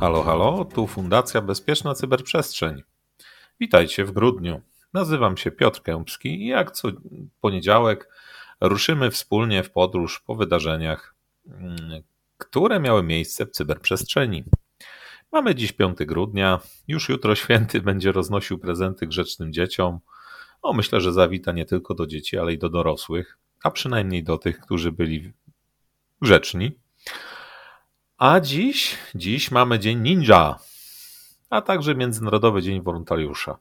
Halo, halo, tu Fundacja Bezpieczna Cyberprzestrzeń. Witajcie w grudniu. Nazywam się Piotr Kępski i jak co poniedziałek ruszymy wspólnie w podróż po wydarzeniach, mm, które miały miejsce w cyberprzestrzeni. Mamy dziś 5 grudnia, już jutro święty będzie roznosił prezenty grzecznym dzieciom. O, myślę, że zawita nie tylko do dzieci, ale i do dorosłych, a przynajmniej do tych, którzy byli grzeczni. A dziś, dziś mamy Dzień Ninja, a także Międzynarodowy Dzień Wolontariusza.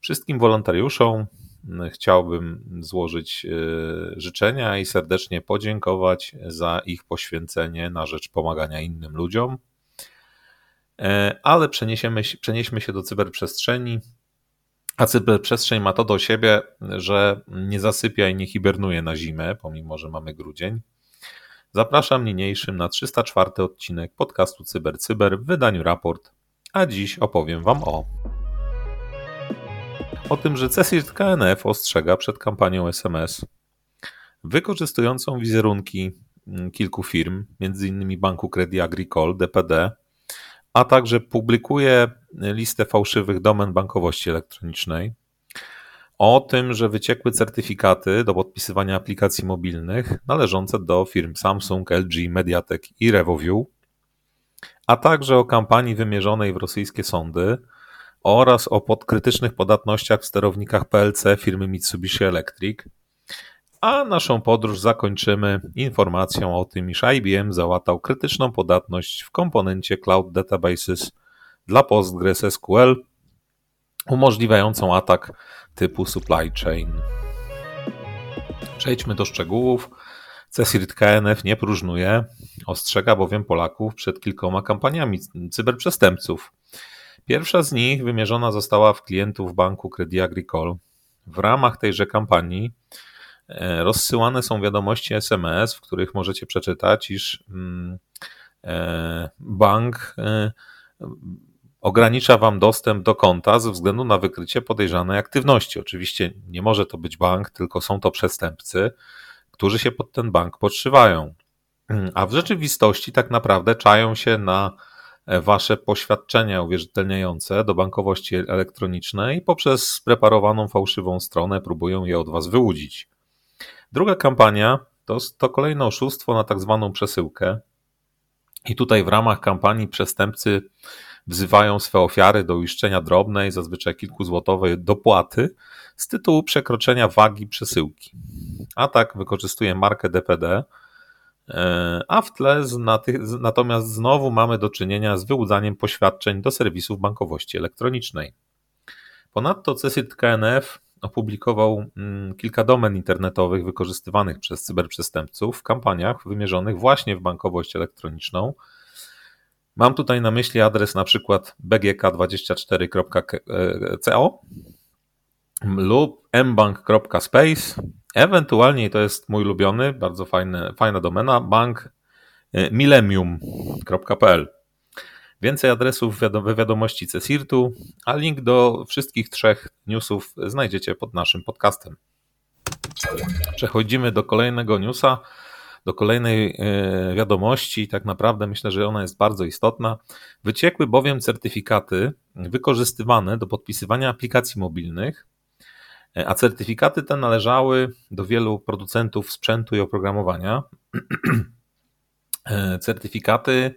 Wszystkim wolontariuszom chciałbym złożyć e, życzenia i serdecznie podziękować za ich poświęcenie na rzecz pomagania innym ludziom. E, ale przeniesiemy, przenieśmy się do cyberprzestrzeni, a cyberprzestrzeń ma to do siebie, że nie zasypia i nie hibernuje na zimę, pomimo że mamy grudzień. Zapraszam niniejszym na 304 odcinek podcastu CyberCyber Cyber w wydaniu raport, a dziś opowiem Wam o o tym, że CSIRT KNF ostrzega przed kampanią SMS wykorzystującą wizerunki mm, kilku firm, m.in. Banku Credit Agricole, DPD, a także publikuje listę fałszywych domen bankowości elektronicznej, o tym, że wyciekły certyfikaty do podpisywania aplikacji mobilnych należące do firm Samsung, LG, Mediatek i RevoView, a także o kampanii wymierzonej w rosyjskie sądy oraz o podkrytycznych podatnościach w sterownikach PLC firmy Mitsubishi Electric. A naszą podróż zakończymy informacją o tym, iż IBM załatał krytyczną podatność w komponencie Cloud Databases dla PostgreSQL, umożliwiającą atak typu supply chain. Przejdźmy do szczegółów. CSIRT KNF nie próżnuje, ostrzega bowiem Polaków przed kilkoma kampaniami cyberprzestępców. Pierwsza z nich wymierzona została w klientów banku Credit Agricole. W ramach tejże kampanii rozsyłane są wiadomości SMS, w których możecie przeczytać, iż mm, e, bank e, ogranicza Wam dostęp do konta ze względu na wykrycie podejrzanej aktywności. Oczywiście nie może to być bank, tylko są to przestępcy, którzy się pod ten bank podszywają. A w rzeczywistości tak naprawdę czają się na E, wasze poświadczenia uwierzytelniające do bankowości elektronicznej poprzez spreparowaną fałszywą stronę próbują je od was wyłudzić. Druga kampania to, to kolejne oszustwo na tak zwaną przesyłkę. I tutaj w ramach kampanii przestępcy wzywają swe ofiary do uiszczenia drobnej, zazwyczaj kilkuzłotowej dopłaty z tytułu przekroczenia wagi przesyłki. Atak wykorzystuje markę DPD, E, a w tle natomiast znowu mamy do czynienia z wyłudzaniem poświadczeń do serwisów bankowości elektronicznej. Ponadto CESIT KNF opublikował mm, kilka domen internetowych wykorzystywanych przez cyberprzestępców w kampaniach wymierzonych właśnie w bankowość elektroniczną. Mam tutaj na myśli adres na przykład bgk24.co lub mbank.space Ewentualnie, to jest mój ulubiony, bardzo fajny, fajna domena, bank e, millennium.pl. Więcej adresów we wiadomości CSIRT-u, a link do wszystkich trzech newsów znajdziecie pod naszym podcastem. Przechodzimy do kolejnego newsa, do kolejnej e, wiadomości. Tak naprawdę myślę, że ona jest bardzo istotna. Wyciekły bowiem certyfikaty wykorzystywane do podpisywania aplikacji mobilnych E, a certyfikaty te należały do wielu producentów sprzętu i oprogramowania. E, certyfikaty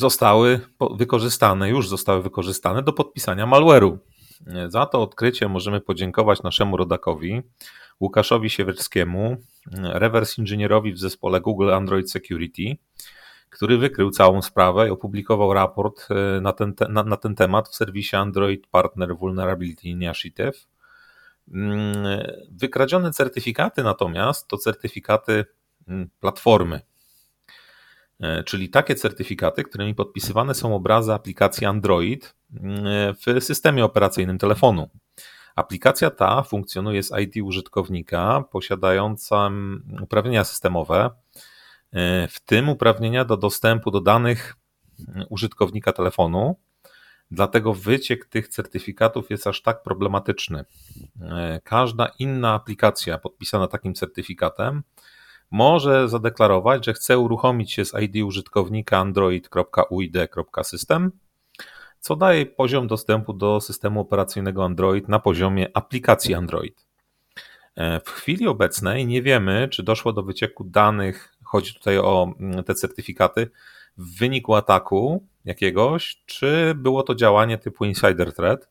zostały wykorzystane, już zostały wykorzystane do podpisania malware'u. Za to odkrycie możemy podziękować naszemu rodakowi, Łukaszowi Siewierskiemu, reverse inżynierowi w zespole Google Android Security, który wykrył całą sprawę i opublikował raport e, na ten, na, na ten temat w serwisie Android Partner Vulnerability Initiative. Mm, wykradzione certyfikaty natomiast to certyfikaty mm, platformy, czyli takie certyfikaty, którymi podpisywane są obrazy aplikacji Android mm, w systemie operacyjnym telefonu. Aplikacja ta funkcjonuje z ID użytkownika posiadająca uprawnienia systemowe, E, w tym uprawnienia do dostępu do danych użytkownika telefonu, Dlatego wyciek tych certyfikatów jest aż tak problematyczny. E, każda inna aplikacja podpisana takim certyfikatem może zadeklarować, że chce uruchomić się z ID użytkownika android.uid.system, co daje poziom dostępu do systemu operacyjnego Android na poziomie aplikacji Android. E, w chwili obecnej nie wiemy, czy doszło do wycieku danych, chodzi tutaj o mm, te certyfikaty, w wyniku ataku jakiegoś, czy było to działanie typu insider threat.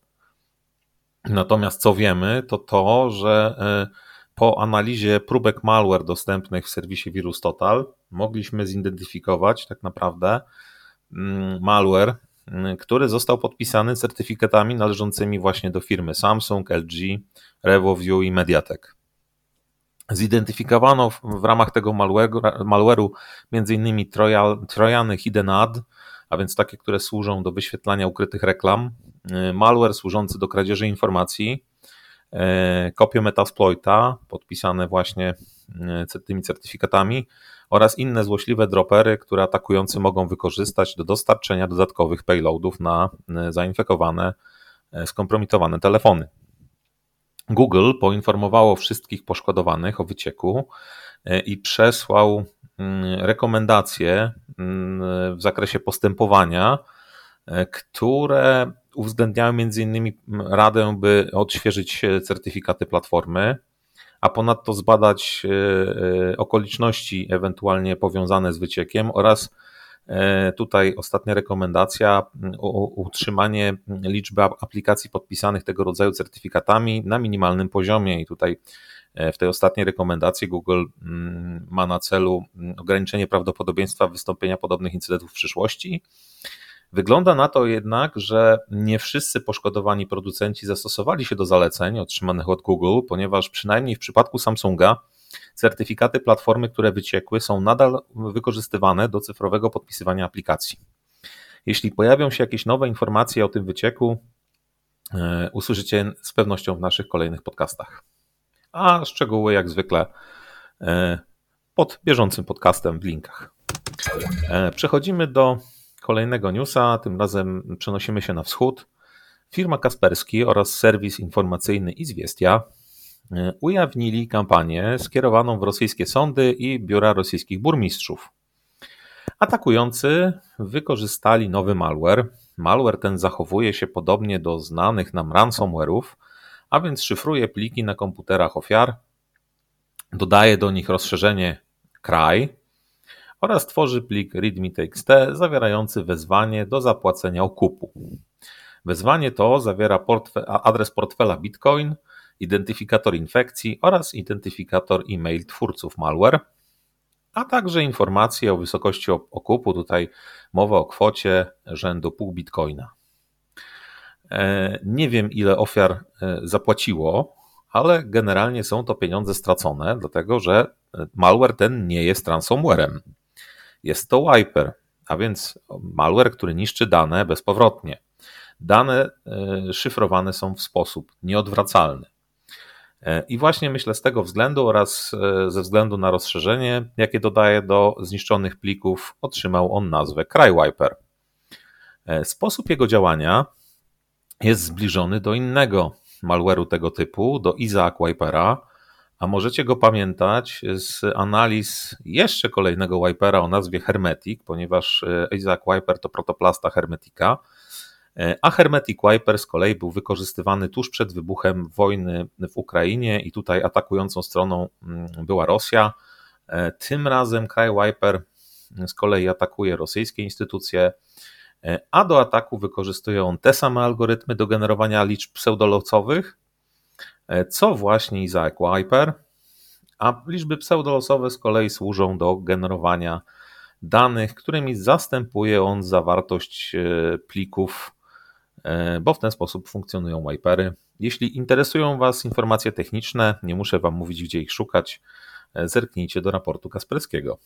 Natomiast co wiemy, to to, że e, po analizie próbek malware dostępnych w serwisie Virus Total mogliśmy zidentyfikować tak naprawdę mm, malware, mm, który został podpisany certyfikatami należącymi właśnie do firmy Samsung, LG, RevoView i Mediatek. Zidentyfikowano w ramach tego malware'u m.in. trojany Hidden Ad, a więc takie, które służą do wyświetlania ukrytych reklam, y, malware służący do kradzieży informacji, kopie Metasploita podpisane właśnie y, tymi certyfikatami oraz inne złośliwe dropery, które atakujący mogą wykorzystać do dostarczenia dodatkowych payloadów na zainfekowane, skompromitowane telefony. Google poinformowało wszystkich poszkodowanych o wycieku i przesłał mm, rekomendacje mm, w zakresie postępowania, e, które uwzględniały m.in. radę, by odświeżyć certyfikaty platformy, a ponadto zbadać e, e, okoliczności ewentualnie powiązane z wyciekiem oraz tutaj ostatnia rekomendacja utrzymanie liczby aplikacji podpisanych tego rodzaju certyfikatami na minimalnym poziomie i tutaj E, w tej ostatniej rekomendacji Google mm, ma na celu mm, ograniczenie prawdopodobieństwa wystąpienia podobnych incydentów w przyszłości. Wygląda na to jednak, że nie wszyscy poszkodowani producenci zastosowali się do zaleceń otrzymanych od Google, ponieważ przynajmniej w przypadku Samsunga certyfikaty platformy, które wyciekły, są nadal wykorzystywane do cyfrowego podpisywania aplikacji. Jeśli pojawią się jakieś nowe informacje o tym wycieku, e, usłyszycie z pewnością w naszych kolejnych podcastach a szczegóły jak zwykle e, pod bieżącym podcastem w linkach. E, przechodzimy do kolejnego newsa, tym razem przenosimy się na wschód. Firma Kasperski oraz serwis informacyjny Izwiestia e, ujawnili kampanię skierowaną w rosyjskie sądy i biura rosyjskich burmistrzów. Atakujący wykorzystali nowy malware. Malware ten zachowuje się podobnie do znanych nam ransomware'ów, a więc szyfruje pliki na komputerach ofiar, dodaje do nich rozszerzenie kraj oraz tworzy plik readme.txt zawierający wezwanie do zapłacenia okupu. Wezwanie to zawiera portfe adres portfela Bitcoin, identyfikator infekcji oraz identyfikator e-mail twórców malware, a także informacje o wysokości okupu. Tutaj mowa o kwocie rzędu pół bitcoina. E, nie wiem, ile ofiar e, zapłaciło, ale generalnie są to pieniądze stracone, dlatego że e, malware ten nie jest ransomwarem. Jest to wiper, a więc malware, który niszczy dane bezpowrotnie. Dane szyfrowane są w sposób nieodwracalny. I właśnie myślę z tego względu oraz ze względu na rozszerzenie, jakie dodaje do zniszczonych plików, otrzymał on nazwę CryWiper. Sposób jego działania jest zbliżony do innego malware'u tego typu, do Isaac Wipera, a możecie go pamiętać z analiz jeszcze kolejnego Wipera o nazwie Hermetic, ponieważ e, Isaac Wiper to protoplasta Hermetica, e, a Hermetic Wiper z kolei był wykorzystywany tuż przed wybuchem wojny w Ukrainie i tutaj atakującą stroną mm, była Rosja. E, tym razem Cry Wiper z kolei atakuje rosyjskie instytucje, a do ataku wykorzystuje on te same algorytmy do generowania liczb pseudolosowych, e, co właśnie Isaac Wiper, a liczby pseudolosowe z kolei służą do generowania danych, którymi zastępuje on zawartość e, plików, bo w ten sposób funkcjonują wipery. Jeśli interesują Was informacje techniczne, nie muszę Wam mówić, gdzie ich szukać, zerknijcie do raportu Kasperskiego.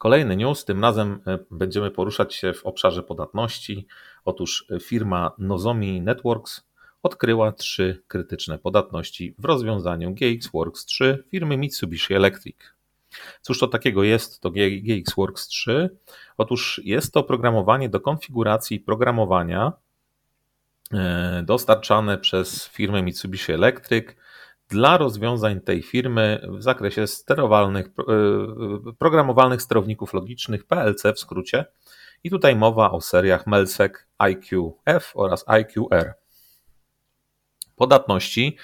Kolejny news, tym razem e, będziemy poruszać się w obszarze podatności. Otóż e, firma Nozomi Networks odkryła trzy krytyczne podatności w rozwiązaniu GXWorks 3 firmy Mitsubishi Electric. Cóż to takiego jest to GXWorks 3? Otóż jest to programowanie do konfiguracji programowania e, dostarczane przez firmę Mitsubishi Electric dla rozwiązań tej firmy w zakresie sterowalnych, e, programowalnych sterowników logicznych PLC w skrócie. I tutaj mowa o seriach Melsec IQF oraz IQR. Podatności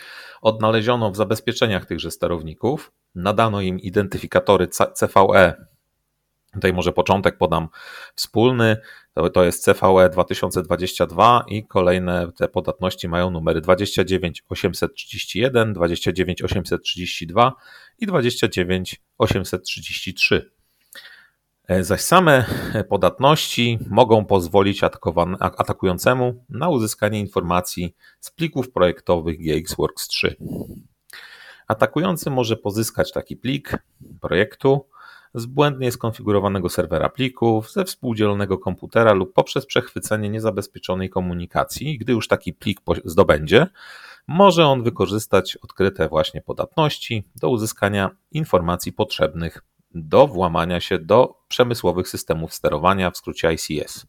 odnaleziono w zabezpieczeniach tychże sterowników, nadano im identyfikatory CVE. Tutaj może początek podam wspólny, to jest CVE 2022 i kolejne te podatności mają numery 29831, 29832 i 29833. E, zaś same podatności mogą pozwolić atakującemu na uzyskanie informacji z plików projektowych GXWorks 3. Atakujący może pozyskać taki plik projektu z błędnie skonfigurowanego serwera plików, ze współdzielonego komputera lub poprzez przechwycenie niezabezpieczonej komunikacji. Gdy już taki plik zdobędzie, może on wykorzystać odkryte właśnie podatności do uzyskania informacji potrzebnych do włamania się do przemysłowych systemów sterowania, w skrócie ICS.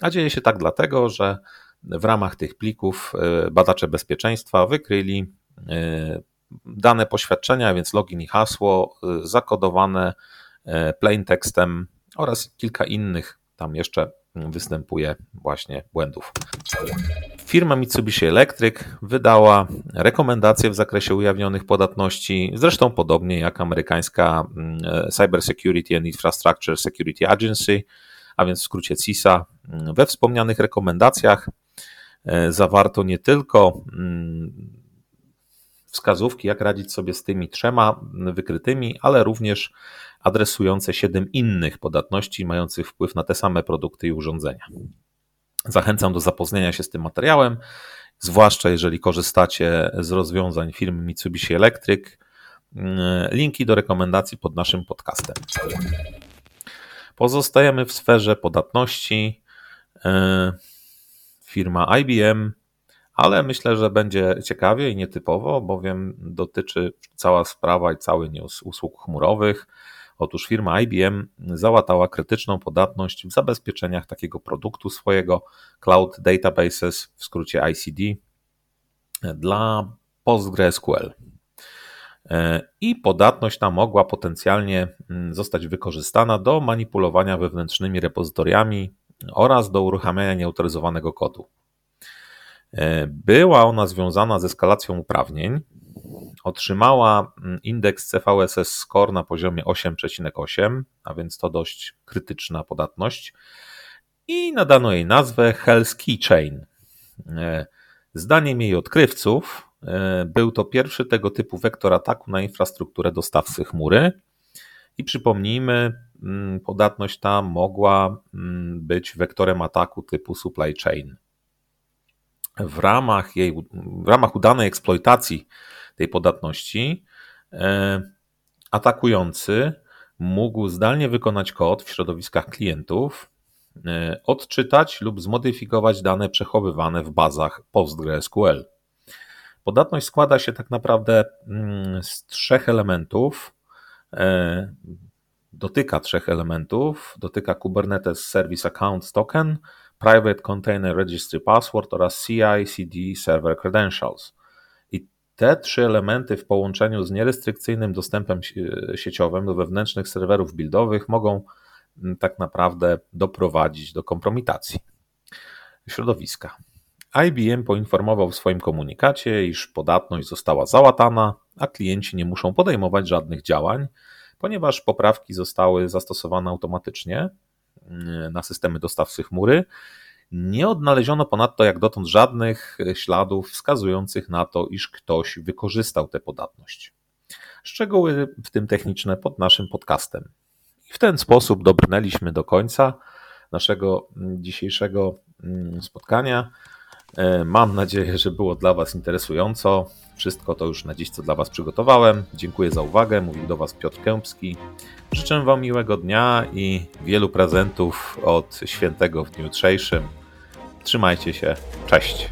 A dzieje się tak dlatego, że w ramach tych plików e, badacze bezpieczeństwa wykryli e, dane poświadczenia, więc login i hasło e, zakodowane plain tekstem oraz kilka innych tam jeszcze występuje właśnie błędów. Firma Mitsubishi Electric wydała rekomendacje w zakresie ujawnionych podatności, zresztą podobnie jak amerykańska mm, Cyber Security and Infrastructure Security Agency, a więc w skrócie CISA. We wspomnianych rekomendacjach e, zawarto nie tylko mm, wskazówki, jak radzić sobie z tymi trzema wykrytymi, ale również adresujące siedem innych podatności mających wpływ na te same produkty i urządzenia. Zachęcam do zapoznania się z tym materiałem, zwłaszcza jeżeli korzystacie z rozwiązań firmy Mitsubishi Electric. Linki do rekomendacji pod naszym podcastem. Pozostajemy w sferze podatności. E, firma IBM, ale myślę, że będzie ciekawie i nietypowo, bowiem dotyczy cała sprawa i cały news usług chmurowych. Otóż firma IBM załatała krytyczną podatność w zabezpieczeniach takiego produktu swojego Cloud Databases, w skrócie ICD, dla PostgreSQL. I podatność ta mogła potencjalnie mm, zostać wykorzystana do manipulowania wewnętrznymi repozytoriami oraz do uruchamiania nieautoryzowanego kodu. Była ona związana z eskalacją uprawnień, otrzymała mm, indeks CVSS score na poziomie 8,8, a więc to dość krytyczna podatność i nadano jej nazwę Hell's Keychain. E, zdaniem jej odkrywców e, był to pierwszy tego typu wektor ataku na infrastrukturę dostawcy chmury i przypomnijmy, mm, podatność ta mogła mm, być wektorem ataku typu supply chain. W ramach, jej, w ramach udanej eksploitacji tej podatności, e, atakujący mógł zdalnie wykonać kod w środowiskach klientów, e, odczytać lub zmodyfikować dane przechowywane w bazach PostgreSQL. Podatność składa się tak naprawdę mm, z trzech elementów. E, dotyka trzech elementów. Dotyka Kubernetes Service Account Token, Private Container Registry Password oraz CI/CD Server Credentials te trzy elementy w połączeniu z nierestrykcyjnym dostępem sieciowym do wewnętrznych serwerów buildowych mogą mm, tak naprawdę doprowadzić do kompromitacji środowiska. IBM poinformował w swoim komunikacie, iż podatność została załatana, a klienci nie muszą podejmować żadnych działań, ponieważ poprawki zostały zastosowane automatycznie na systemy dostawcy chmury nie odnaleziono ponadto jak dotąd żadnych śladów wskazujących na to, iż ktoś wykorzystał tę podatność. Szczegóły w tym techniczne pod naszym podcastem. I w ten sposób dobrnęliśmy do końca naszego dzisiejszego mm, spotkania. E, mam nadzieję, że było dla Was interesująco. Wszystko to już na dziś, co dla Was przygotowałem. Dziękuję za uwagę. Mówił do Was Piotr Kępski. Życzę Wam miłego dnia i wielu prezentów od świętego w dniu jutrzejszym. Trzymajcie się. Cześć.